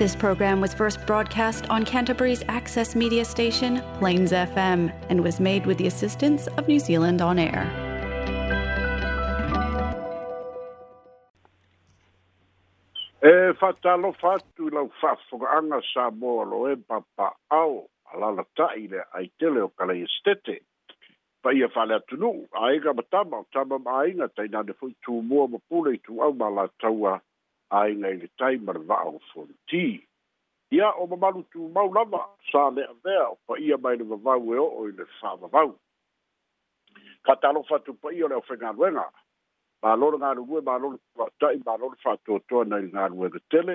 This program was first broadcast on Canterbury's access media station, Plains FM, and was made with the assistance of New Zealand On Air. E whatalofa atu lau whawhungaanga sa mōlo e papa'au a lana ta'i le aitele o kalei estete. Pai e whale atunu, aiga matama o tama maainga tainane fui tūmua mapule i tū au ma la taua ai nei le tai marava'a o ti ia o mamalu mau lava sa le'avea o pa'ia mai le vavau e o'o i le fa'avavau katalofa atu pa'ia o le ʻaofegaluega malole galugue malole fa'ata'i malole fa'atoatoa nai le galuega tele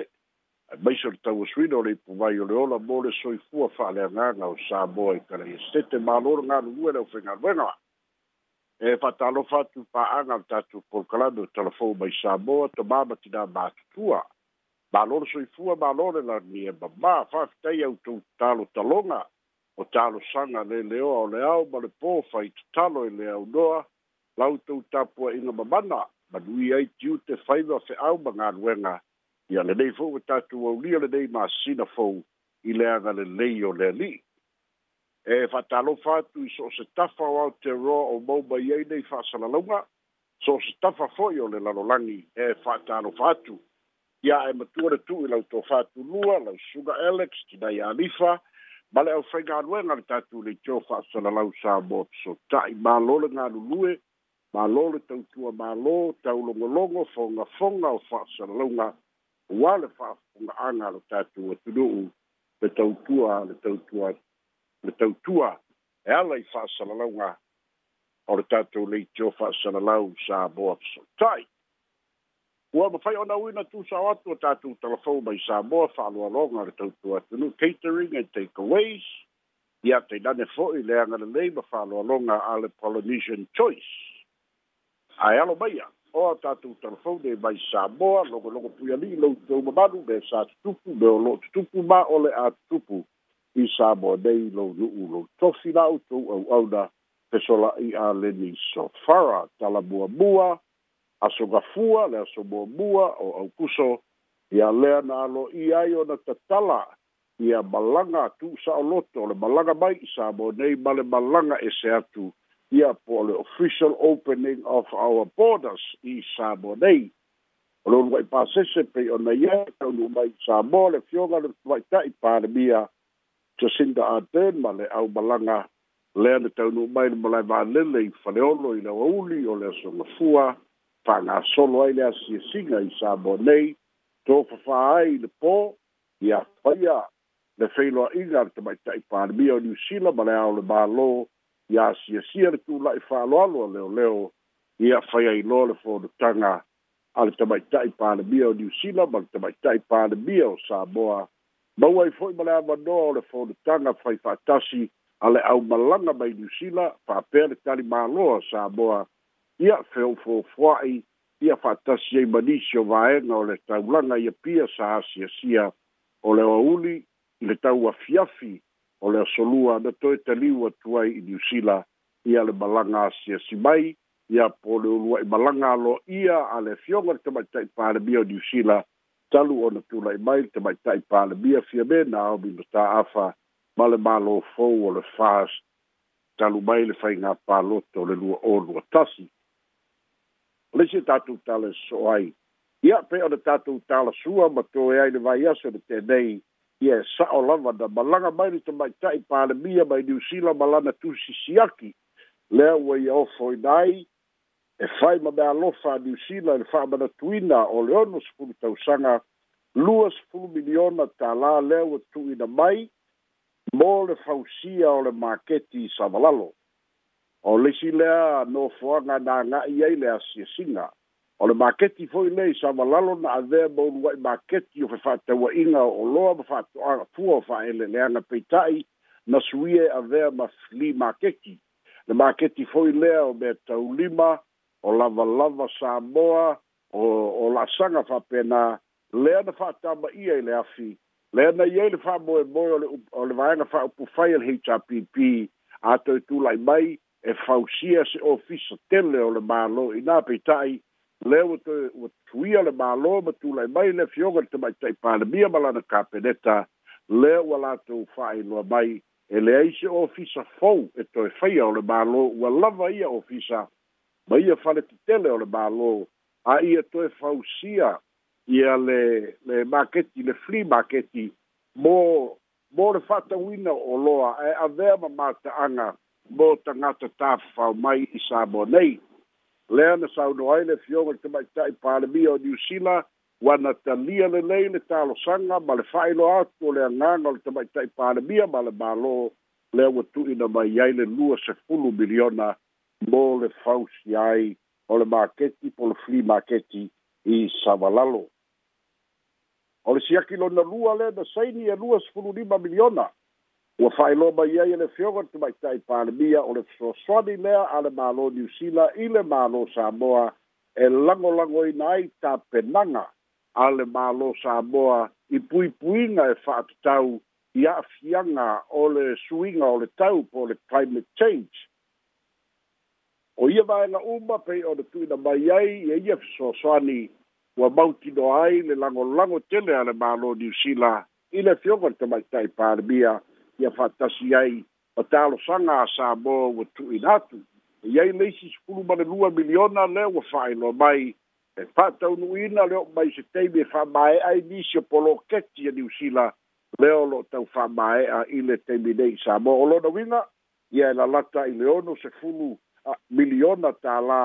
ae maiso le tauasuina o le ipuvai o le ola mo le soifua fa'aleagaga o sa moa i kalaia sete malole galugue le ʻaofegaluega e fatalo fatu pa anga tatu por kalando telefo mai sabo to mama ti na matua balor so i fua balor la ni e mama fa tai au tu talo talonga o talo sanga le leo o le au ma le po fai talo e le au noa lau tu tapu e inga mamana ma dui ai tiu te fai wa fe au ma ngā ruenga i ale nei fo o tatu au lia le nei ma sina fo i le anga le leio le li e eh, faatalofa atu i so se tafa o aotearoa o maumai ai nei fa'asalalauga so o se tafa fo'i o le lalolagi e eh, fa'atalofa atu ia e matua le in lau lua, lau suga alex tinai alifa ma le ʻaufaigaluega le tatou leitio fa'asalalau sa mo sota'i mālō le galulue mālō le tautua mālō taulogologo fogafoga o fa'asalalauga uā le fa'afoga'aga lo tatou atunu'u le tautua le tautua ma tautua e ala i fa'asalalauga o le tatou leitio fa'asalalau sa boa fesolitai ua mafai ona uina tusao atu o tatou talafou mai sa moa fa'aloaloga o le tautua atunu catering and takeaways ia tailane fo'i le agalelei ma fa'aloaloga a le polynesian choice ae alo maia o tatou talafou le mai sa moa logologo puiali'i loutou mamalu me sa tutupu me o lo'o tutupu ma o a tutupu i Samoa nei lou lo lou si la outou auauna i a bua sofara talamuamua fua le aso bua o aukuso a lea na alo i ai ona tatala ia tu sa o le malaga mai i Samoa nei ma le e se atu ia po le official opening of our borders i Samoa nei o le ulua'i pasese pei ona ia lu mai i Samoa le fioga le i palemia Jacinda Ardern ma le au malanga lea ne taunu mai le malai vanele i whaleolo i lau auli o lea songa fua whanga solo ai lea si e singa i sābo nei tō whawha ai le pō i a whaia le whenua inga le tamai tai pārmia o New Zealand ma le au le mālo i a si e si ane tūla i whaaloalo a leo leo i a whaia i lo le whonu tanga a le tamai tai pārmia o New Zealand ma le tamai tai pārmia o Samoa maua i foʻi ma le avanoa o le fonotaga fai faatasi a le ʻaumalaga mai niusila faapea le talimāloa sa moa ia feofofoaʻi ia faatasi ai ma nisi o vaega o le taulaga ia pia sa asiasia o le oauli i le tau afiafi o le asolua na toe taliu atu ai i niusila ia le malaga asiasi mai ia po le uluaʻi malaga aloa ia a le afioga le tamaitaʻi palemia o niusila talu ona tula'i mai te maitai palemia fia me na aomi ma tā'afa ma le malofou o le fas talu mai le faigā paloto o le lua olua tasi leisi tatou tatu e so'o ai ia pe ona tatou talasua ma toe ai le vaiaso le tenei ia e sa'o lava na malaga mai le tamaita'i by mai niusila malana lana tusisiaki lea ua ia e ofoina ai e fai ma bea lofa a New Zealand fa ma na tuina o le ono sepulu tausaga lua sepulu miliona tālā lea ua e tuuina mai mo le fausia o le maketi i savalalo o leisi lea nofoaga na aga'i ai le asiasiga o le maketi foi lea i savalalo na avea mauluai maketi o fe fa'atauaʻiga o oloa ma fa'atoʻafua o fa'aeleleaga peita'i na suia e avea ma fili maketi le maketi foi lea o mea tau lima o lava lava Samoa o o la sanga fa pena le ana fa tama ia le afi le ana ia le fa mo mo o le vaina fa o fail HPP a to tu lai mai e fa usia se ofisa tele o le malo ina pitai le o to o tuia le malo ma tu lai mai le fioga te mai tai pa le mia malana ka peneta le o la to fa i lo mai e le ai se ofisa fo e to e fa o le malo o lava ia ofisa ma ia fale titele o le malo a ia toe fausia ia le le maketi le fli maketi mo mo le fata wina o loa e a vea ma mata anga mo ta ngata ta fau mai i sabo nei le ana sau no aile fionga te mai tai pale mi o niusila wana ta lia le lei le talo sanga ma le failo atu le anganga le te mai tai pale mi ma le malo le watu ina mai yaile lua se fulu miliona mō le fausi ai o le maketi po le flea maketi i Savalalo. O le siaki lona lua le na saini e lua sifuru lima miliona. Ua fai loma ia i le fioga tu mai tai pandemia o le fsoswani lea a le malo New Zealand i le malo Samoa e lango lango i nai ta penanga a le malo Samoa i pui puinga e fatu tau i a fianga o le suinga o le tau po le climate change o ia vaega uma pei ona tuuina mai ai e ia ia fesoasoani ua mautinoa ai le lagolago tele a le malo niusila i le fioga le tamaitai palemia ia faatasi ai o talosaga a sa mo ua tuuina atu e iai le isi sukulu ma le lua miliona lea ua fa'ailoa mai e fa'ataunu'uina le o'o mai se taimi e fa'amae'a i nisi o poloketi a niusila lea o lo'o tau fa'amae'a i le taimi nei sa mo o lona uiga ia e lalata i le ono sefulu miliona tālā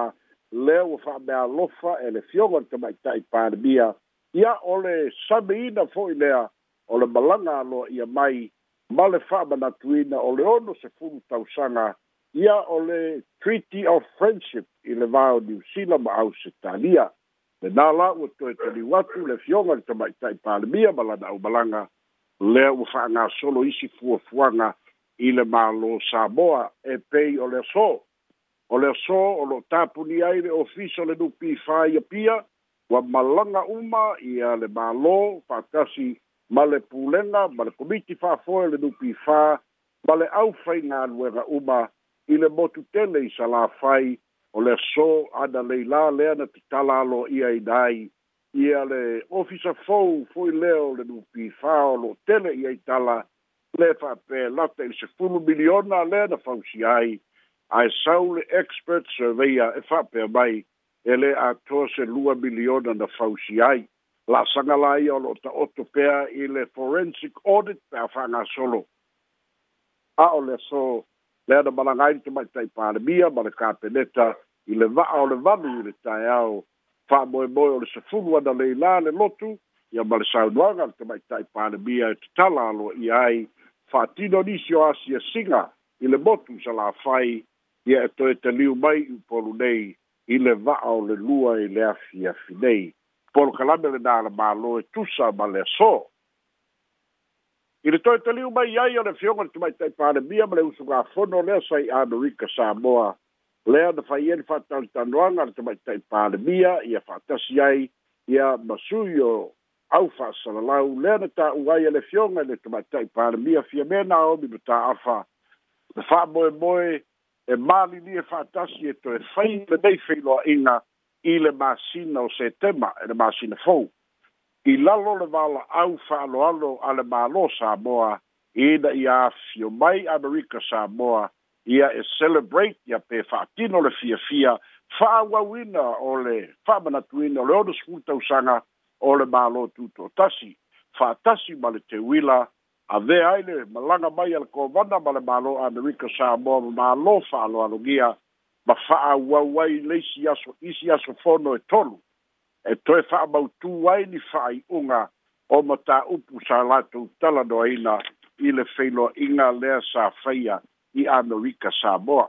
lea ua fa'amealofa e le fioga le tamaita'i palemia ia o le samiina fo'i lea o le malaga aloa ia mai ma le fa'amanatuina o le ono sefulu tausaga ia o le treaty of friendship i le vao new zeala ma ausetalia lenā la ua toe taliu atu le fioga le tamaita'i palemia ma lana aumalaga lea ua fa'agasolo isi fuafuaga i le mālō samoa e pei o le aso o le aso o lo tapuni ai le ofisa o le nupi faia pia ua malaga uma ia le mālō fa'atasi ma le pulega ma le komiti fa'afoe le fa ma le ʻaufaigaluega uma i le motu tele i salāfai o le aso ana leilā lea na tatala aloia inā ai ia le ofisa fou foi lea o le fa o lo'o tele ia i tala le lata i le sefulu miliona lea na fausia ai ai saule expert surveya e faapea mai e lē atoa se lua miliona na fausi ai la'asaga la ia o lo'o ta'oto pea i le forensic audit pe a fa'agasolo a o le so le ana malagai le tamaʻitai palemia ma le kapeneta i le va'a o le valu i le taeao fa'amoemoe o le sefulu ana leilā le lotu ia ma le saunoaga le tamaʻitai palemia e tatala aloa ia ai fa'atino nisi o asiasiga i le motu sa lafai ia e toe e taliu mai i polu nei i le va'a o le lua i e le afiafi nei polokalame lenā le mālō e tusa ma le het i le toe e taliu mai ai o le fioga le tumaʻitai palemia ma le usugafono lea sai anorika samoa lea na fai ai le fa'atalitanoaga le tumaʻitai palemia ia fa'atasi ai ia masui o au fa'asalalau lea na tā'u ai e le fioga i le palemia fia mea ma le e mali ni e fatasi e to e fai le dei fai loa ina i le masina o se tema e le masina fau. I lalo le wala au fa alo alo a le malo Samoa i na i a fio mai Amerika Samoa i a e celebrate i a pe fa atino le fia fia fa wawina o le fa manatuina o le odo skuta usanga o le malo tuto tasi fa male te wila avea ai le malaga mai a le kovana ma le mālo amerika samoa ma mālo fa'aloalogia ma fa'aauau ai leisi aso isi aso fono e tolu e toe fa'amautū ai ni fa'ai'uga o matā'upu sa latou talanoaina i le feiloa'iga lea sa faia i amerika samoa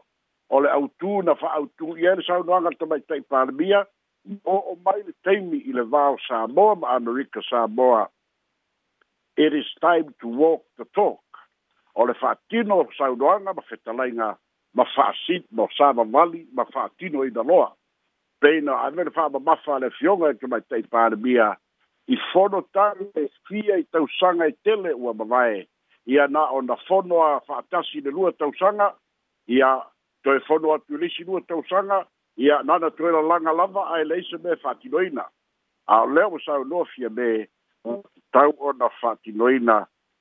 o le autū na fa'autū i ai le saunoaga le tamaita'i palemia o o mai le taimi i le vao samoa ma amerika samoa it is time to walk the talk o le fa'atino saunoaga ma fetalaiga ma fa'asit no savavali ma fa'atino inaloa peina ave le fa'amamafa a le afioga e tamaitai palemia i fono tale e fia i tausaga e tele ua mavae ia na o na fono a fa'atasi i le lua tausaga ia toe fono atu i le isi lua tausanga ia na na toe lalaga lava ae le me fa'atinoina a o lea ua saunoa fia me tau ona fa'atinoina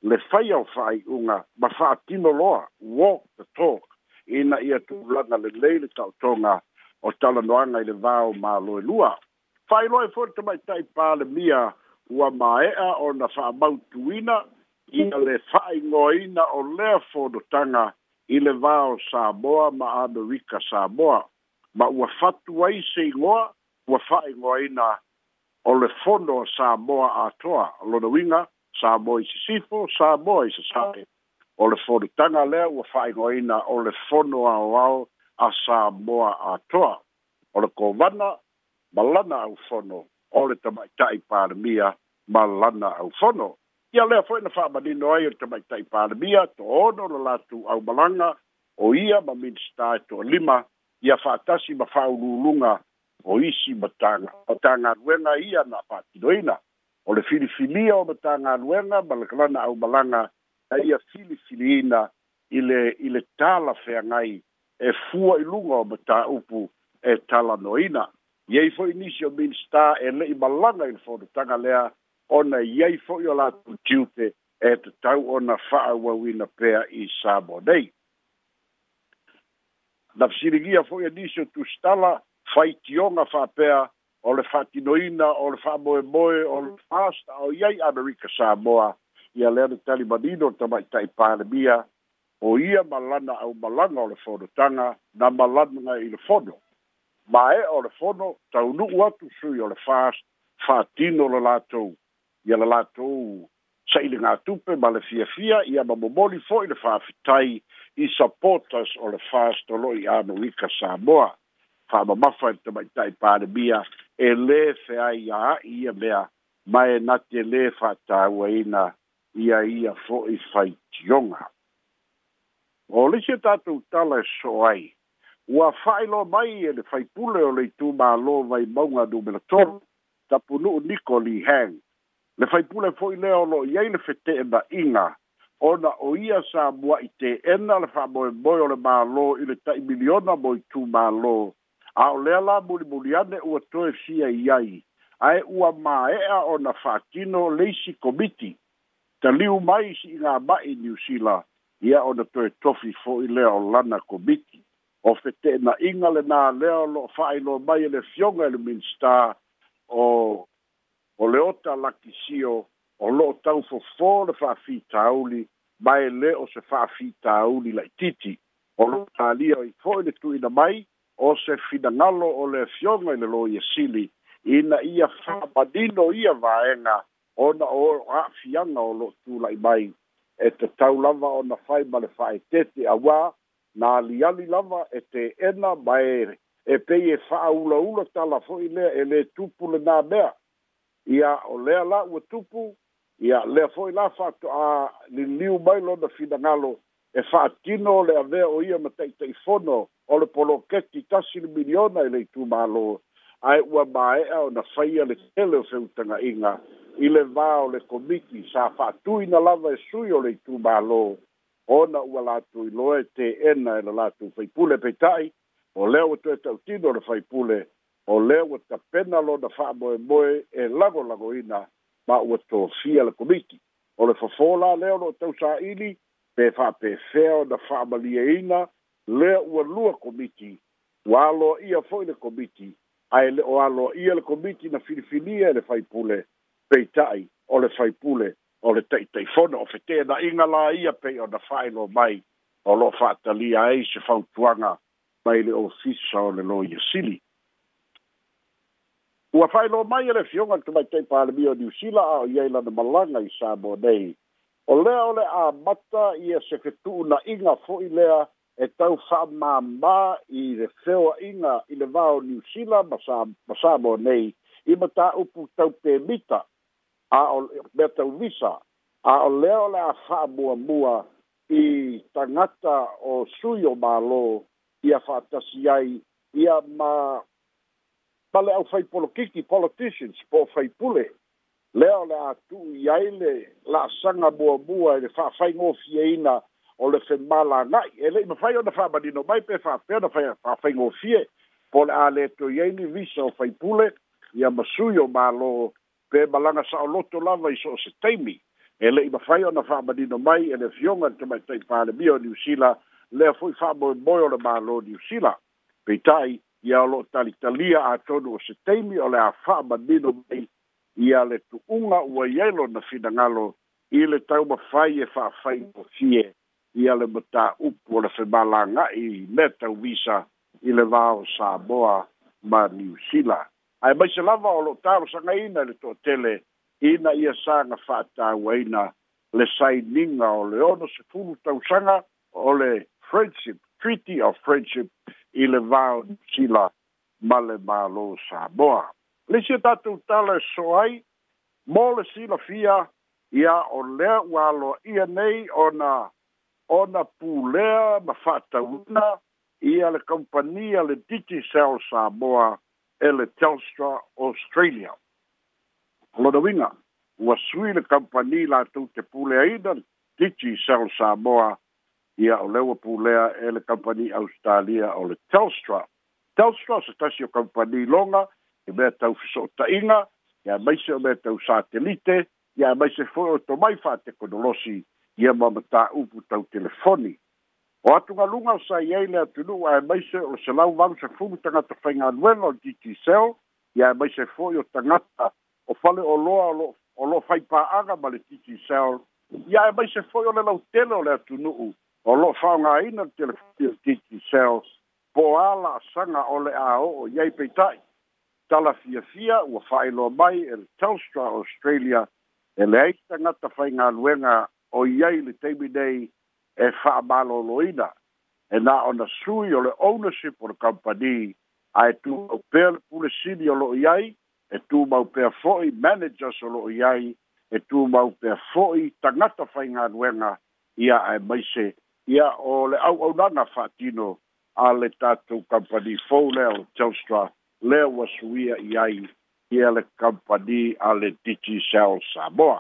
le faia o fa'ai'uga ma fa'atino loa walk the talk ina ia tuulaga lelei le tonga o tala talanoaga i le vao maloe lua loe fa'ailoa e foi tamaita'i mia ua mae'a ona fa'amautuina ia le fa'aigoina o lea fonotaga i le vao samoa ma amerika samoa ma ua fatu ai seigoa ua fa'aigoaina o le fono sa moa a toa lo na winga sa mo i sifo sa mo i sa sake o le fono tanga lea ua whaingoina o le fono a wau a sa moa a toa o le kovana malana au fono o le tamaitai pāremia malana au fono ia lea foi na whaamanino ai o le tamaitai pāremia to ono le latu au malanga o ia ma minister e to lima ia whaatasi ma whaululunga lunga o isi ma taga o tagaluega ia na fa'atinoina o le filifilia o ma tagaluega ma le kalana na ia filifiliina i le i le tala feagai e fua i luga o ma tāupu e noina iai fo'i nisi o minsta e le'i malaga i le fonotaga lea ona iai fo'i o latou tiute e tatau ona fa'auauina pea i nei na fesiligia fo'i e nisi o tusitala faitioga fa'apea o le fa'atinoina o le fa'amoemoe o le fasta mhm. o iai amerika samoa ia lea le talimanino le tamaʻitaʻi palemia o ia malana au malaga o le fonotaga na malanaga i le fono mae o le fono taunu'u atu sui o le fast fa'atino le latou ia le latou sa'iligatupe ma le fiafia ia mamomoli fo'i le fa'afitai i supporters o le fast o lo'i amerika samoa fama mafa e te maitai pāre mia e le fea ia ia mea mai na te le fata ua ina ia ia fo i fai tionga. O le se tatu tala e so ai, ua fai lo mai e le fai pule o le tu ma lo vai maunga du mele tonu, tapu nuu niko li hang. Le fai pule fo i leo lo iei le fete e inga, ona o ia sa mua i te ena le fa boi boi o le ma lo i le tai miliona boi tu ma lo, a o lea la mulimuli ane ua toe fia i ai ae ua māeʻa o na faatino leisi komiti taliu mai sii ga maʻi niusila ia ona toe tofi fo'i lea o lana komiti o fetenaʻiga lenā lea o loo faailoa mai e le fioga i e le minista o o le ota lakisio o loo taufofō le faafitauli ma e lē o se faafitauli laʻitiiti o loo talia i fo'i le tuuina mai o se finagalo o le afioga i le lo ia e sili ina ia faamanino ia vaega ona o a'afiaga o lo'o tula'i mai e tatau lava ona fai ma le fa'aetete auā na aliali lava e te'ena mae e pei e fa'aulaula tala fo'i lea e lē tupu lenā mea ia o lea la ua tupu ia lea fo'i la fa ato'a liliu mai lona finagalo e fa'atino o le avea o ia ma ta'ita'ifono o le poloketi tasi le miliona i le itumālō ae ua māeʻa e ona faia le tele o feutagaʻiga i le vā o le komiti sa fa'atui na lava e sui o le itumālō ona ua latou iloa e teena e le latou faipule peita'i o lea ua toe ta'utino o le faipule o lea ua tapena lona fa'amoemoe e lagolagoina ma ua tofia le komiti o le fofolā lea o loo tausāili pe fa'apefea ona fa'amalieina fa lea ua lua komiti ua aloaia fo'i le komiti ae le o aloaia le komiti na filifilia e le faipule peita'i o le faipule o le taʻitaʻifono o fetenaʻiga laia pei ona fa'ailo mai o lo'o fa'atalia ai se fautuaga mai le ofisa o le loia sili ua fa'ailo mai e le fioga le tamaitaʻi palemia o niusila a o iai lana malaga i sa mo nei o lea o le amata ia se fetu'unaʻiga fo'i lea e tau whamamā i re whewa inga i le vāo New Zealand ma sāmo nei i ma tā upu tau pē mita a o me tau visa a o leo le a whamua mua i tangata o sui o mālo i a whātasi ai i a ma pale au whai polo kiki politicians po whai pule leo le a tu i aile la sanga mua mua i le whawhaingofi e ina i o e le na e me fai ona Dino mai pe fa'apea na fa fa'afaigofie po pol a le toi ai ni visa o faipule ia pe lava i so o se taimi e le'i mafai ona fa'amanino mai e le fioga le tamaita'i e palemia o niusila lea fa fa'amoemoe malo le mālō niusila peita'i ia o talitalia atonu o se taimi o le a fa'amanino mai ia le tu'uga ua i na lona i le e ia le mata upu o le femalaga'i me tau visa i le vao saboa ma new sila ae mai se lava o lo'o talosagaina i le toʻatele ina ia saga fa'atāuaina le sainiga o le ono sefulu tausaga o le friendship treaty of friendship i le vao new sila ma le mālō saboa leisia tatou tala e so ai mo le silafia ia o lea ua aloa ia nei ona ona pulea ma fatauna ia le kompania le Digicel Samoa e le Telstra Australia. Lona winga, ua sui le kompani la tu te pulea ina Digicel Samoa ia o lewa pulea e le kompani Australia o le Telstra. Telstra se tasio kompani longa e mea tau fiso inga, ia maise o mea tau satelite, ia maise fo o to mai fa te konolosi ia ma matā'upu tau telefoni o atugaluga o sai ai le atunuu ae maise o le salau valu sefulu tagata faigaluega o titisel ia e maise fo'i o tagata o fale o lo o lo faipa'aga ma le titisel ia e maise fo'i o le lautele o le atunuu o lo'o fa'aogāina le telefoni o titisel po ā la'asaga o le a o'o i ai peita'i talafiafia ua fa'ailoa mai e telstra australia e leai tagata faigaluega o iai le taimi nei e fa'amalōlōina e na ona sui o le ownership o le company ae tumau pea le pulesili o lo'o iai e tumau pea fo'i managers o lo'o iai e tumau pea fo'i tagata faigaluega ia ae maise ia o le au'aunaga fa'atino a le tatou company fou lea o telstra lea ua suia i ai ia le company a le digi sel samoa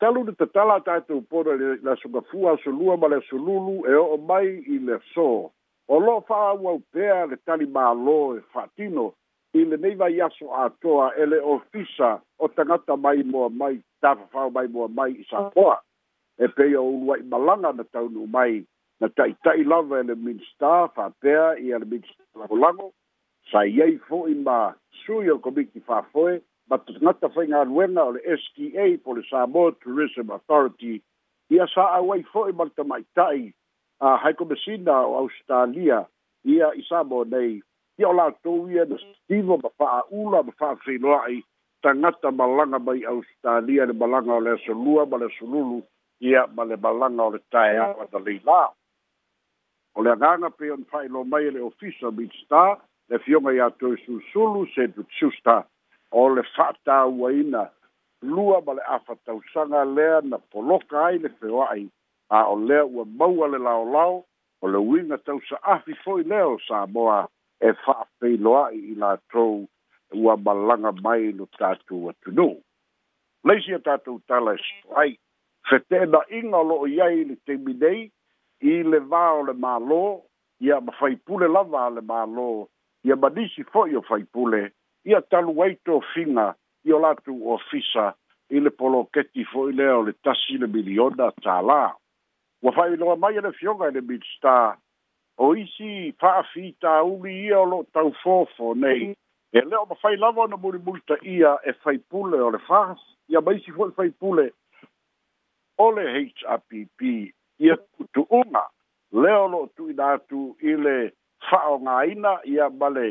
talu de tatala tatu pora le la suga fua so lua ma le so lulu e o mai i le so o lo fa wa pea le tali ma lo e fatino i le neiva yaso a toa e le ofisa o tangata mai mo mai ta fa mai mo mai i sa poa e pe o lua i malanga na tau no mai na tai tai lava e le minsta fa pea i le minsta la volango sa yei fo i ma suyo komiki fa foe but not the whainga aluena o the STA po le Samoa Tourism Authority ia sa awai fo'i ma le tamaitai a uh, haikomesina o Australia ia i Samoa nei ia o latou ia na sitivo ma fa'aula ma fa'afeiloa'i tagata malaga mai Australia le malaga o le asolua ma le asolulu ia ma le malaga o le taeao ana leilā o le agaga pe ona fa'ailo mai e le ofisa mitstar le fioga iā toe sulusulu se tutususta o le fa'atāuaina lua ma le afatausaga lea na poloka ai le feoa'i a o lea ua maua le laolao o le uiga tausa'afi fo'i lea o samoa e fa'afeiloa'i i latou ua malaga mai lo tatou atunū leisi a tatou tala e soai fete'ena'iga o lo'o iai le taimi nei i le vā o le mālō ia ma faipule lava a le mālō ia manisi fo'i o faipule ia talu ai tō whinga i o latu o fisa i le polo keti fo i leo le tasi le miliona tā lā. Wa whai loa mai ane fionga ane e mitstā, o isi whaafi tā uli ia o lo tau fōfo nei, e leo ma whai lawa na muri multa ia e whai pule o le whaas, ia maisi fo e whai pule o le HRPP ia kutu unga, leo lo tu i nātu i le whaonga ina ia male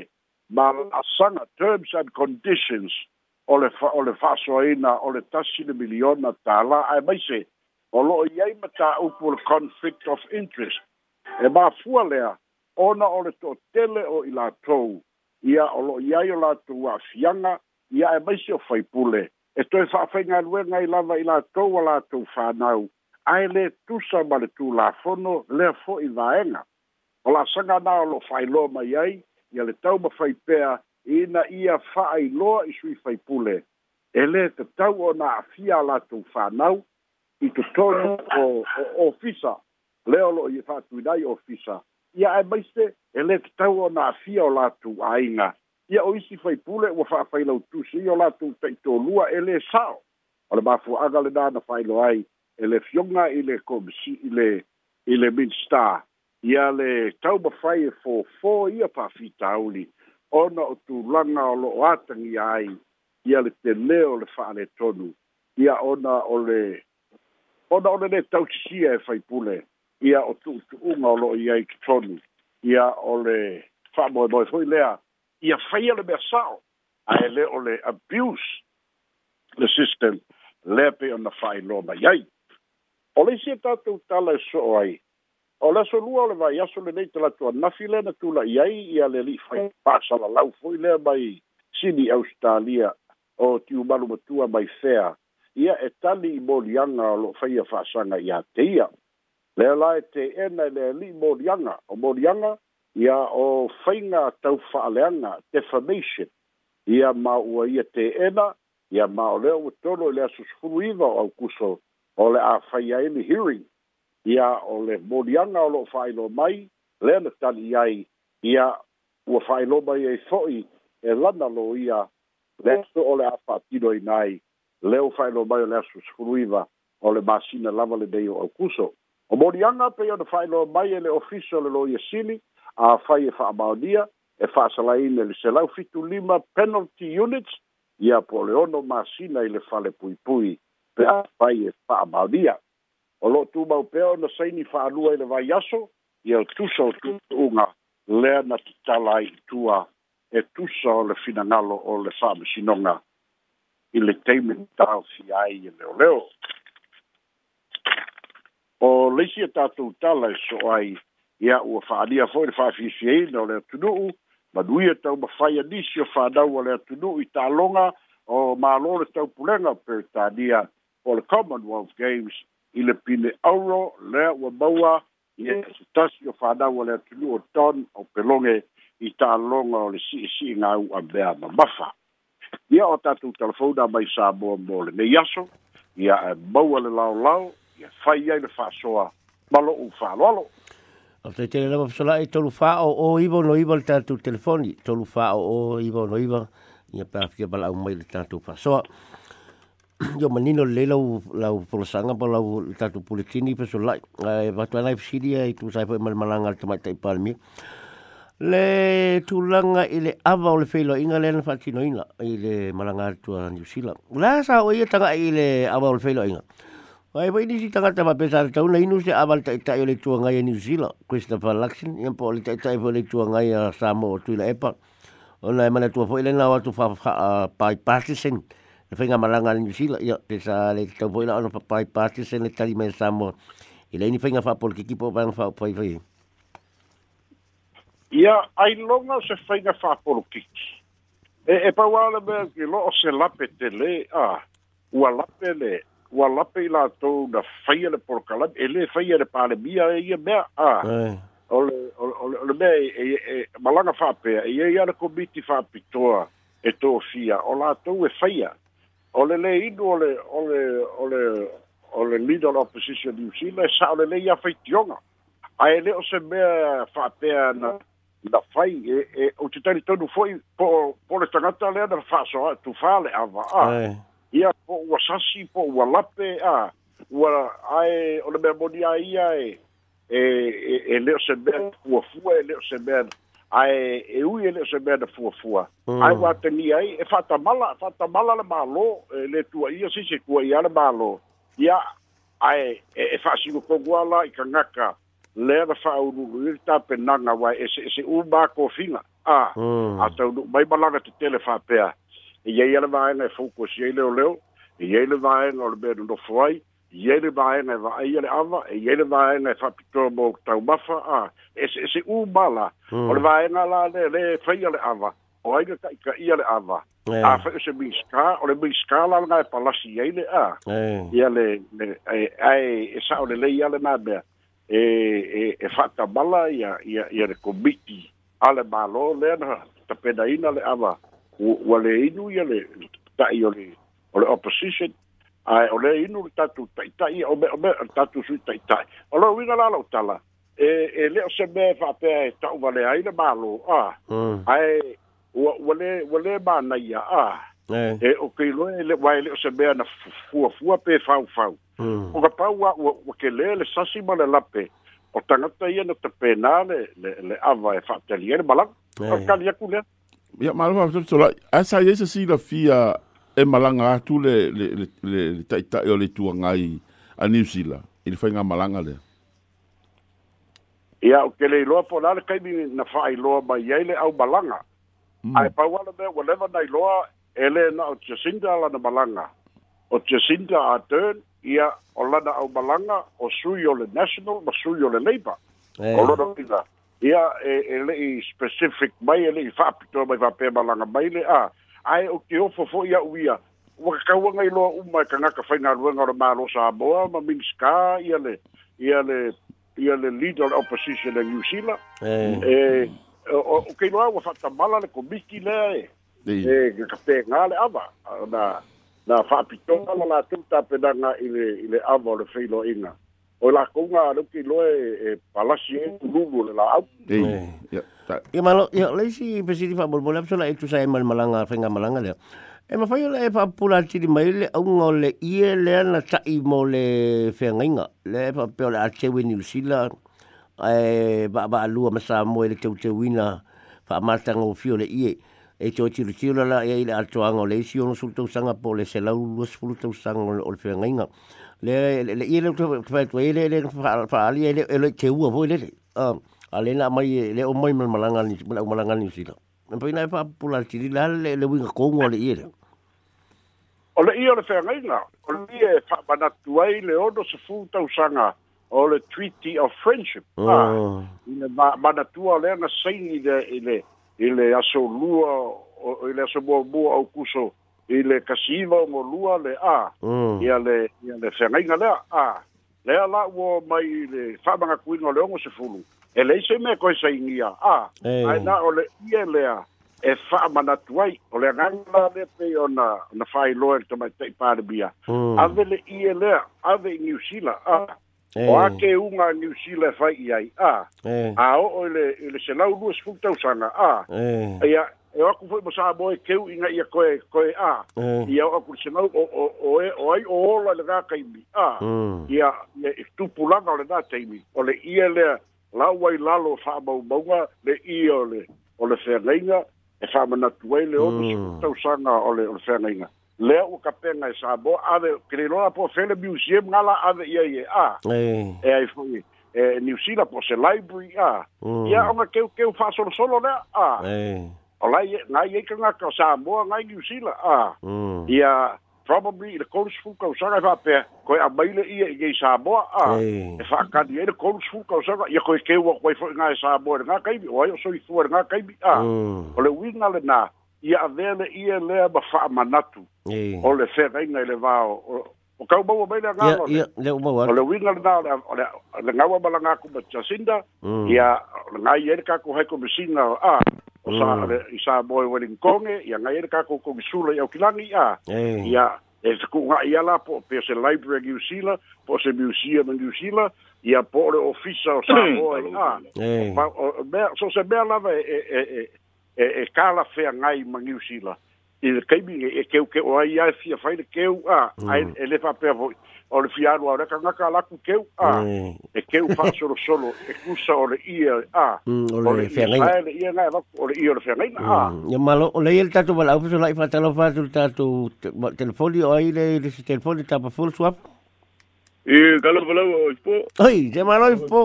μα σαν terms and conditions o le, fa, o le whaasoaina, o le tasi le miliona tāla, ai mai se, o lo iai ma mata upu le conflict of interest. E māfua lea, ona o le tō tele o i lātou, ia o loo iai o lātou a fianga, ia e mai se o whaipule. E toi whaafenga luenga i lava i lātou a lātou whanau, ai le tusa ma le tū lāfono, lea fo i vaenga. O la sanga nā o lo whailo mai ai, ia le tau mawhai pēa ina ia whaai loa i sui whai pule. E le te tau o nā fia la tu whanau i tu tonu o ofisa. Leo lo i e whātu i nai ofisa. Ia ai maise e le te tau o nā fia o la tu ainga. Ia o isi whai pule ua whaafai lau tu si o la tu te to lua e le sao. O le mafu aga le nāna whai lo ai e le fionga i le komisi i le i le minstaa. ia le taumafai e fōfō ia faafitauli ona o tulaga o lo'o atagi ai ia le tele o le fa'aletonu ia ona o le ona o le lē tausisia e faipule ia o tu'utu'uga o lo'o i ai totonu ia o le fa'amoemoe fo'i lea ia faia le mea sa'o ae lē o le abuse le system lea pe ona fa'ailoa mai ai o le isi e tatou tala e so'o ai o le aso lua o le vaiaso lenei te latu anafi lea na tula'i ai ia le ali'i faipasalalau fo'i le mai sini australia o tiumalu matua mai fea ia e tali i moliaga o lo'o faia fa'asaga iā te ia lea la e teena i le ali'i moliaga o moliaga ia o faiga tau fa'aleaga defamation ia ma ua ia teena ia ma o lea ua tolo i le aso sufulu iva o aukuso o le a faia ini hearing ia o le moliaga o lo'o mai lea na tali ai ia ua fa'ailo mai ai fo'i e lana lo ia le aso o le a fa'atinoina ai lea ua fa'ailo mai o le aso sefuluiva o le masina lava lenei o aukuso o moliaga pei ona fa'ailoa mai e le ofisa o le lo ia sili baudia e fa e fa'asalaina le selau fitulima penalty units ia po le ono masina i le fale puipui pe afai e fa'amaonia o lo tu mau pea ona saini fa'alua i le vaiaso ia o tusa o tuuga lea na titala i tua e tusa o le finagalo o le fa'amasinoga i le taimi taofia ai e leoleo o leisi e tatou tala e so ai ia ua fa'alia fo'i le fa'afiafiaina o le atunu'u manuia taumafai anisi o fānau o le atunu'u i tāloga o mālō le taupulega pe talia o le commonwealth games i le pine auro lea ua maua ia se tasi o fanau o le atunuu o ton o peloge i ta'aloga o le si'isi'iga au'a mea mamafa ia o tatou telefona mai sa moa mo lenei aso ia e maua le laolao ia fai ai le fa'asoa ma lo'u fa'aloalo o te lava fasola'i tolu fa'o o iva no iva le tatou telefoni tolu fa'o o iva ono iva ia pafia balaau mai le tatou fa'asoa Yo manino le lau lau polosanga pa lau tatu puletini pe so lai. Eh, ai watu ana i pisiri tu sai foi malmalanga te mai tai palmi. Le tulanga i le ava o le whelo inga le na whatino ina i le malanga tua New Zealand. La sa o ia tanga i le ava o le whelo inga. Ai wai nisi tanga tama pesa te tauna inu se ava tai tai o le tuangai a New Zealand. Christopher Luxon, ian po le tai tai o le tuangai a Samoa o tuila epa. Ona e mana tua foi le na watu wha pai partisan. e whainga malanga ni Sila, ia, te sa le tau poina ano papai pāte se le tari me Samoa. I leini whainga whapol ki kipo bang whapai whai. Ia, ai longa se whainga whapol kiki. E, e pa wale mea ki loo se lape te le, a, ua lape le, ua lape i lātou na whaia le porkalam, e le whaia le pāle mia e ia mea, a, ole, ole, ole mea, e, e, e malanga whapea, e ia ia le komiti whapitoa, e to fia, o lātou e whaia. olelē inu ole ole ole o le leader le opposition new zealand e saʻo lelei afaitioga ae lē o se mea faapea na na fai e e o te talitonu foʻi po po le tagata lea na faasoa tufā le avaa ia po ua sasi po ua lape a ua ae o le mea a ia e e e lē o se mea fuafua e lē o se mea ai e ui ele se mea na mm. ai wa ua ni ai e fata mala le mālō e lē tuaia si se kua ia le mālō ia ae e faasigokoguala e i kagaka lea na faaulu'u ile tapenaga uae ese ese u mākofiga a mm. a taunu'u mai malaga tetele faapea e iai a le vaega e foukosiai leoleo e iai le vaega o le mea nonofo ai iai le vaega e va'ai a le ava e iai le vaega e fa'apitoa mo taumafa a ese ese umala mm. o le vaega la le le fai a le ava o aiga ka'ika'ia le ava eh. a fa'i o e se miska o le miska lalaga e palasi iai le a eh. ia le ae e, e sa'o lelei a le na mea e e e fa'atamala ia ia ia le komiti a le mālō lea na tapenaina le ava ua le inu ia le ta'i o le o le opposition ai o mm. le inu tatu taitai o me o me tatu sui taitai o lo winga la lo tala e e le o se me fa pe ta u vale ai le malo a ai o wale wale ba na ia a e o ke lo le wai le o se me na fua fua pe fau fau o ka pau wa o ke le le sasi ma le lape o tangata ia na te pena le le ava e fa te le malak o ka lia kule ya malo fa tu la asa ia e malanga atu le le le le tai tai o le tua ngai a New Zealand. Ile whainga malanga le. Ia o kele iloa po lale kaimi na whae iloa mai eile au malanga. Mm. Ai pau ala mea walewa na iloa ele na o Jacinda ala na malanga. O Jacinda a turn ia o lana au malanga o sui o le national ma sui o le labor. Eh. O lana pina. Ia e, e le i specific mai ele i whaapitoa mai whapea malanga mai le a. Ah ai o ke ofo fo'i a'u ia ua kakauaga i loa uma e kagaka faigaluega o le malo saboa ma miniska ia le ia le ia le leader opposition le new sila e eh. eh, o keiloa ua fa'atamala le komiki lea e eh, e kapega le ava na na fa'apitoga la latou tapenaga i le i le ava o le failoaʻiga o lakouga aleu keiloa e, e palasi e tululu o eh ya Ia malo, ia leisi pesiti fa bol bolap sola itu saya mal malanga, fenga malanga le. E ma fai le fa pula tiri mai le au le ie le ana tai mo le fenga le fa pe le atewe ni usila e ba ba lua masa mo le teu te ina fa mata ngo fio le ie e to tiri tiri la e le atoanga le si ono sul tau sanga po le se lau luas fulu tau sanga o le fenga le le ie le fa tu ile le fa ali ile le teu ua voi le a le na mai le o mai mal malanga ni mal malanga ni sila e na pina pa pula tiri la le le winga ko ngo le ire o le ire fa ngai na o le ire fa bana tuai le e o do se futa usanga o le treaty of friendship oh. ina ba bana tua le na sei ni de ile ile aso lua o ile aso bo bo au kuso ile kasiva mo lua le a oh. ia le ia le fa ngai na le a le ala wo mai le fa bana kuinga le o se futa e le iso me koe sa ingia a ah, hey. ai ole ie lea e wha mana tuai o le ngangla le pe o na na whai loer to mai tei pāre bia mm. ave le ie lea ave i New Zealand a ah. o ake unga New Zealand whai i ai a a o o le i le selau luas fukta usanga a hey. a e aku foi mo sa boi keu inga ia koe koe a mm. ia aku se mau o o o e o ai o ola le ga kai a mm. ia e tu pulanga le da teimi o le ia le laua i lalo fa'amaumauga le ia o le o le feagaiga e fa'amanatu ai le ono sutausaga mm. o le o le feagaiga lea ua kapega e saboa ave kelelona po fele museum gala ave ia ie a e ai foi e new sela po se library a mm. ia o oga keukeu fa'asolosolo lea a o lai e- gai ai e kagaka o saboa gai new sela a mm. ia probably the coach fu ka usaga fa pe ko a baile i e gei sa bo a e fa ka di e coach fu ka usaga ye ko ke wo ko nga sa bo nga kai bi o yo so i fu nga kai bi a mm. o le wi nga le na i a vele i e le ba fa manatu o le fe rei nga le va o o ka bo bo le nga le o le wi nga le na o le le nga wa bala nga ku ba chasinda ya mm. nga i e ka ko he ko bi sina a o mm. sa mm. i sa boy wedding konge ya ngai er ka ko ko sulo ya kilangi ya ya eh. e ku nga ya la po pe se library you see la po se museum and you see la ya po le ofisa o sa boy ya ba so se be la e e e e e kala fe ngai mangi you see i kai mi e keu ke o ai ai fia fai keu a mm. ai ele fa pe voi o le fiaru ora ka ngaka la ku keu a mm. e keu fa solo solo e kusa o le ia a mm, o le fia ngai le ia ngai o le ia o le fia ngai a ia malo o le ia tatu bala au so la fa talo fa tu tatu telefoni o ai le le telefoni ta full swap e galo bala o ipo ai de malo ipo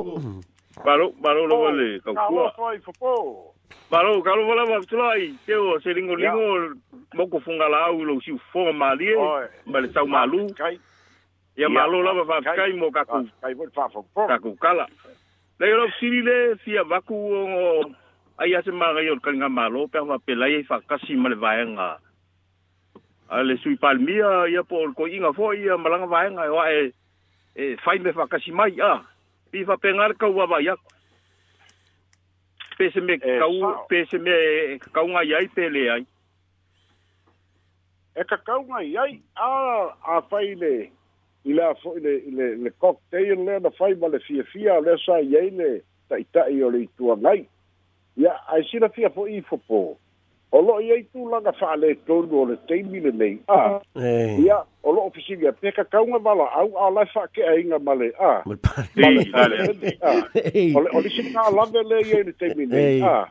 malo malo lo vale, calcula. Baro, ipo. Baro, karo wala wa tulai, teo, se ringo ringo, moko funga la au, lo siu fo ma lie, e. ma le tau malu. Ia malo la wa fakai mo kaku, ah, kaku kala. Le yo lau siri le, fia waku o ngo, ai ase ma gai orka inga malo, pe hawa pelai e fakasi ma le vaenga. A le sui palmia, ia po orko inga fo, ia malanga vaenga, e wae, e fai e me fakasi mai, ah, pi fa pengar kau wa vaiako pese me eh, kau pese me kau ngai ai pele ai e ka kau ngai ai a a faile ile a foile ile le cocktail le na fai male fia fia le sa yele ta ita i o le ngai ya ai sina fia fo i fo po o lo ia i tūlanga wha le tōnu o le teimi le nei a ia o lo ofisi ia peka kaunga mala au a lai wha ke a inga male a male o le si nga lawe le ia i le teimi nei a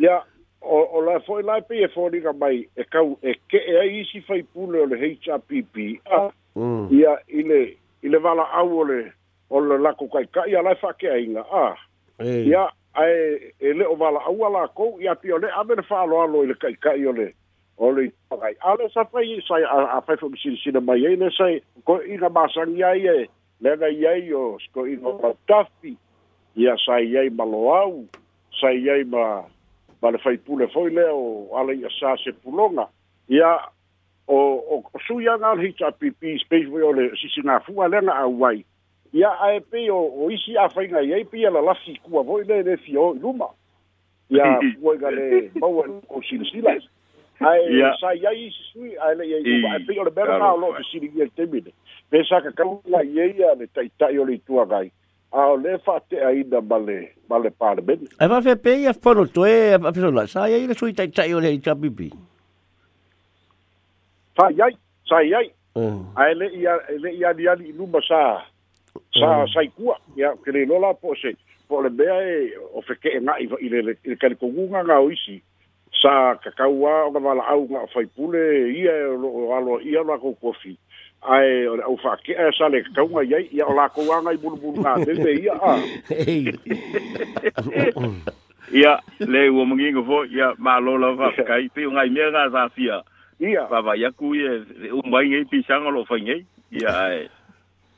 ia o lai fōi lai pe e fōringa mai e kau e ke e a isi fai pūle o le HRPP a mm. ia i le i le wala au o le o le lako kai ka ia lai wha ke a inga a ia ae e le o vala aua lakou i api ole ame le faaaloalo i le kaikai ole ole agai ale sa fai sai a fai fo misi sina mai ai le sai ko i na masangi ai e le na i ai o sko i no patafi i a sai ai ma loau sai ai ma ma le fai pule foi le o ale i a sa se pulonga i a o o su ya ngal hita pipi space voi ole si sina fua le na a wai ia ae pei o o isi afaigai ai pei alalafi kua fo'i le le fio i luma ia uaiga le maua o silasila ae sai ai isi sui ae le'i ai luma ae pei o le mea lona o lo'o fesiligia i taimi le pe sa kakau lai ai a le ta'ita'i o le ituagai ao le fa'ate'aina ma le ma le palemene ae fa'afea pei a fanotoe afesola'i sai ai le sui ta'ita'i o le itapipi sai ai sai ai mm. ae le'i le'i aliali i luma sa sa mm. sai kua ya ke le lola po se po le bea e o fe ke na i le le ka le kogunga nga o isi sa kakau wa o kawala au nga fai pule ia e o alo ia la kou kofi ai o le fa ke e sa le kakau nga iai ia o la kou anga i bulu bulu te te ia a ia le ua mungi ngu fo ia ma lola fa kai te unga i mea nga sa fia ia pa va yaku ia e, e, umbai ngai pisang o lo fai ngai ia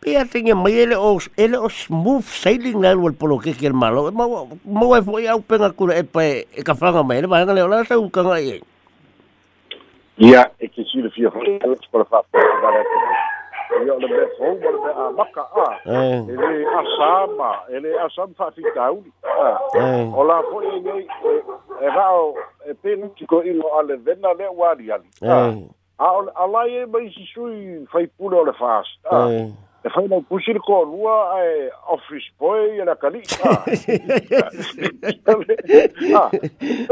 Pia tinge mai ele o ele o smooth sailing na wal polo ke ke malo. Mo mo e foi au penga kura e pa e ka fanga mai. Ba nga e. e le ola e eh. sa uka nga e. Ja, si le jullie vier van het voor de vast. Ja, de best hoog, maar de abakka a. Ele asama, ele asam fa fi tauli. Eh. Ola foi ele e rao e pin tiko ilo ale vena le wali ali. Eh. A alai e mai sisui fai pula o le fast. Fainau pusir ko lua ai office boy ah, e na kali ah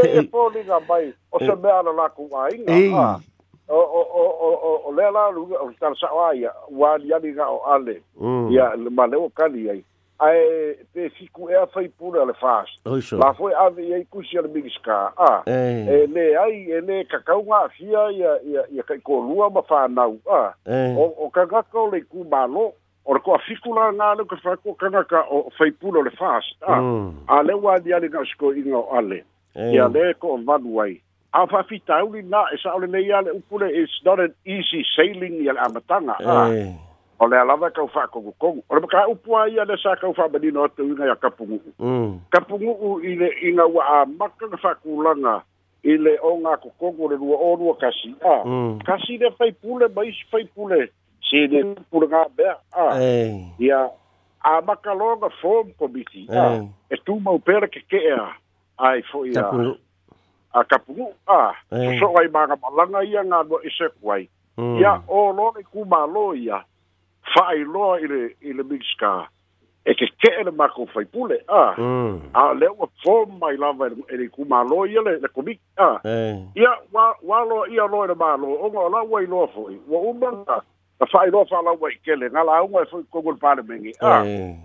e poli nga mai o se me ala la ku ai nga ah, o o o o o le la lu o tar sa ai wa ya ni ga o ale ya mm. ma le o kali ai ae pe fiku ea fai pura le fast la foi ave ye kusi al big ska a e le ai e le kakau nga fia ia ia ia kai ko lua ma fa a o o kaka ko le ku malo o ko fiku la nga le ko fa ko kaka ka o fai pura le fast a mm. a le wa dia le ga sko ingo ale ia le ko va duai a fa fitau li na e sa ole le ia le upule is not an easy sailing ia amatanga a o le alava e kau fa'akogukogu o le maka a'upu ai a le sa kau fa'amanino atu iga ia kapugu'u mm. kapugu'u i le iga ua amaka ga fa'akulaga i le ogakokogu o le lua o lua kasi a mm. kasi le faipule maisi faipule sine mm. pulegabea a ia amaka loga form committee a e tumau pele keke'ea ai fo'i a a kapugu'u a soso'o ai langa ia galua i seku ai ia o lo le kumālō ia fai loa ile ile miska e ke ke ele mako fai pule a mm. a le o fo mai lava e e ele ku ma lo ile le ku mik a e. ia wa wa lo ia lo ele ma lo o ngo la wai lo fo wa u banga a fai lo fa la wai ke le ngala u ngo fo ku gol pale mengi a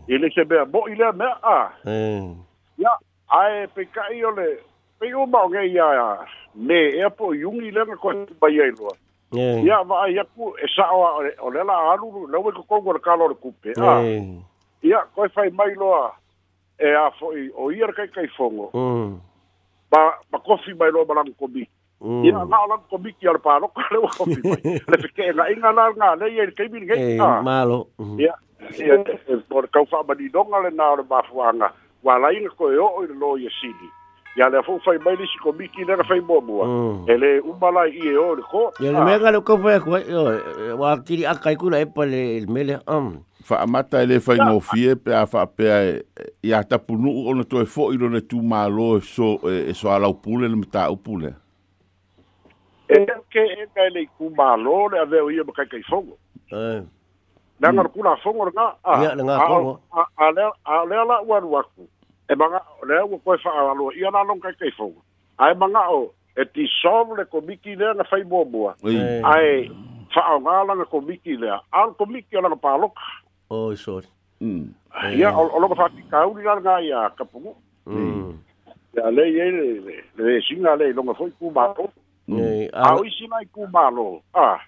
ile se be bo ile me a ia a e pe ka ile pe u ma nge ia ne e po yungi le ko ba ye lo ia vaai aku e saʻoa o le ala aluru lau ai kokogu o le kalo o le kupe a ia koe fai mai loa e a foʻi o ia le kaikaifogo ma ma kofi mai loa ma lagu komi ia lao lagu komiki a le paloka leua kofi mai le fekeegaʻiga lalgalei ai le kaimiligeimalo ia ia o le kaufaamaninoga lenā o le mafuaga ualaiga koe oo i le lo ia sili ia le fu fai mai lisi ko miki na fai mo mo mm. ele umala i e ore ko ele me ga le ko fai ko wa kiri akai kula e pale el mele am fa amata ele fai no fie pe a fa pe ia tapunu ona to e fo i rona tu malo so e so ala pule le mata upule e ke e ka ele ku malo le ave o ia ka kai fongo eh. Nanga mm. kula fongo na. Ah, a nanga fongo. Ale ale la wan waku. e manga o le ua koe whaaralua i ana anong kai kai fonga a e manga o e ti sovu le komiki lea na fai mua mua a e whaau ngā langa komiki lea al komiki alanga pāloka o i sori ia o loka whaati kauri lana ngā i a kapungu ia lei e le le singa lei longa fai kumātou Mm. Mm. Au isi mai ku malo. Ah.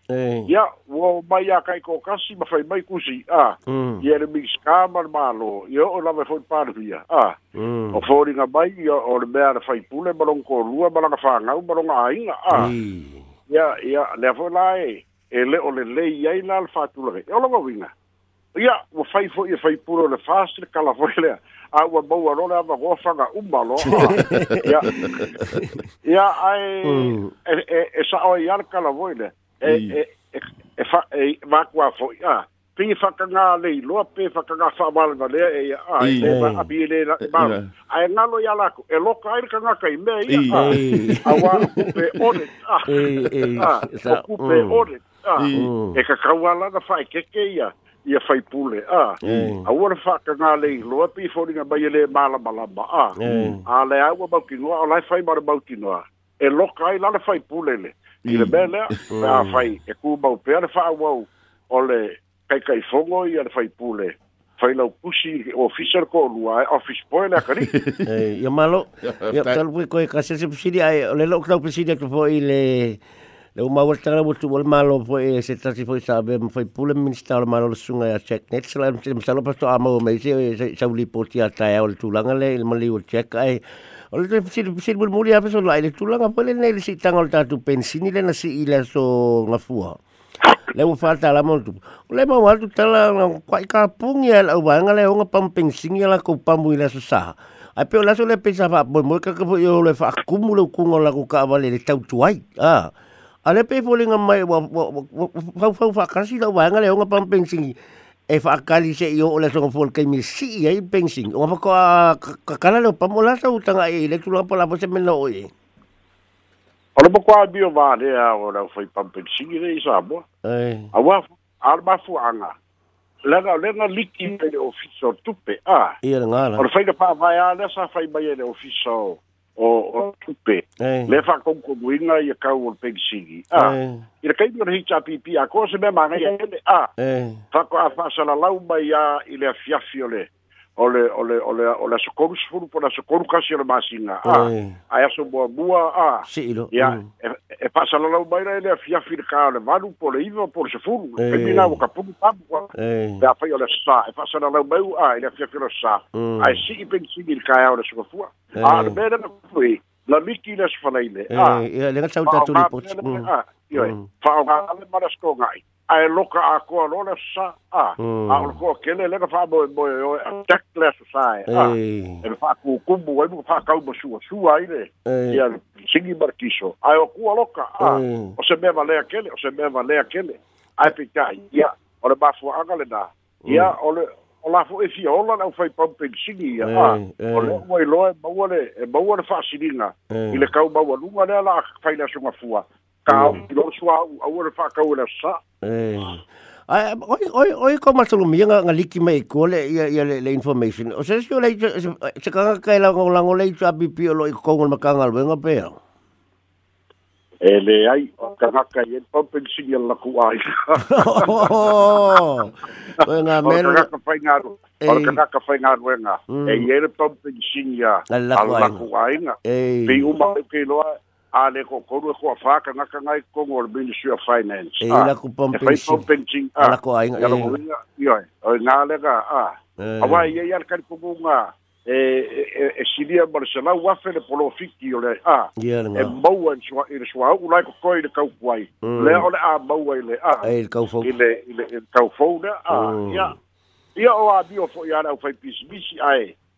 Ya, wo mai ya kai ko kasi ma fai mai ku si. Ah. Mm. Ya le mix ka mar malo. Yo o la fai e par via. Ah. Mm. O fori nga mai ya o le ba le fai pule balong ko rua balong ka fanga u balong ainga. Ah. Ya, ya, le fo la e. E le o le le yai la al fatu la ve. E o la ia ua fai foʻi e fai pule o le fast le kala foi lea a ua maua lo le amagofa ga loa ia ia ae e e sa'o ai a le kala foi lea e e e fa e makua mm. e, e, e fo'i a pei fakagā le iloa pe fakagā fa'amalaga lea e ia mm. a e abi mm. lē laemalo ae galo ia lako e loka ai le kagaka i mea ia a auā okupe odet a okupe odet a e kakau alaga fa'aekeke ia ia fai pule a a ora fa ka nga le lo pi fo ni ba e ye mala mala ba a a le a wa ba ki no a le fai ba ba ki no e lo kai la le fai pule le i le be le a fai e ku ba pe a le fa wa e o le kai kai fo i le fai pule fai la pusi o fisher ko lu o office po le ka e ia malo ia tal bu ko e ka se se ai le lo ka pusi de ko i le Le uma mau tanga mo tu malo fo e se tasi fo sa be mo foi pule minista o malo sunga ya check net sala mo sala pasto amo me se sa uli poti ata ya o tulanga le il mali o check ai o le sir sir bul muli ape so la ile tulanga pole ne le si tanga o tatu pensini le na si ile so ngafua le mo falta la mo tu le mo wa tu tala kwa ka pungi la nga eh, le o pamping singi la ko ile so sa ai pe o la so le pesa fa mo ka ka yo le fa kumulo kungo la ko ka vale le tau tuai ah Ale eh, iya eh, eh. pe fole nga mai wa fa fa ka si la wa le nga pampensing e fa li se yo ole so fol ke mi si e pensing o fa ka kala le pamola sa utanga e le tu la pa la se me no ye. Ora po kwa o va le a ora foi pampensing le sa bo a wa al ba fu anga la ga le na liki pe le ofiso tupe a ia nga la ora fa ka pa va ya le sa fa ba ye le ofiso o o tupe le fa con con winga e ca vol pe sigi a il ca di hi cha pp a cosa me ma ne a fa fa sala la ba ya ile a fiafio ole ole ole ole so kom sfuru por so kom kasi le masinga a a so bo bua a si lo ya mm. e, e pasa lo lo baila ele fia firca le valu por iva po se furu e mina o capu papu da fa yo le sa e pasa lo bau a ele fia fira sa mm. a si i pensi il o e ole so fu a le bere no fui la miki le sfanaile a e le gatsa utatu ni pot fa o ga le mm. marasko ngai ae loka akoa mm. lo le sa'a a o e le koa kele lega fa'amoemoe oe atak le aso sa e a e me fa'akukumu ai muka fa'akau ma suasua ai le ia sigi ma ae o kua loka a o se mea valea kele o se mea valea kele ae peitaia o le mafua'aga lenā ia mm. o o la e foi efi ola le fai pam ia a o le ua iloa e maua le e maua le fa i le kau maua lunga le ala fai ka ilo swa u awara fa ka ola sa eh ai oi oi ko masu lu mienga nga liki mai ko le ya ya le information o se se le se ka ka la ngol la ngol le tsa bp lo i ko ngol makang al wenga pe ya ele ai ka ka ka yel pompen signal la ku ai wenga oh, men ka ka fainga ro ka ka fainga wenga e yel mm. e pompen signal la ku ai nga e bi u ma ke lo ai a le kokonu e kua whā kangakanga i Kongo o le Ministry of Finance. Eh, ah, e ila ku pompensing. E whai pompensing. Ala ko ainga. Ia loko inga. Ia, o ngā lega a. Awa i e iar kari pungu ngā e siria ma le salau afe mm. le polo fiki o le a. Ia e le ngā. Ah. Eh, e maua i le sua au lai kokoi le kau kuai. Lea o le a maua i le a. E le kau fau. le kau fau le a. Ia. Ia o a bio fo i ana au whai pisimisi ae.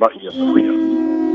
Baie goeie.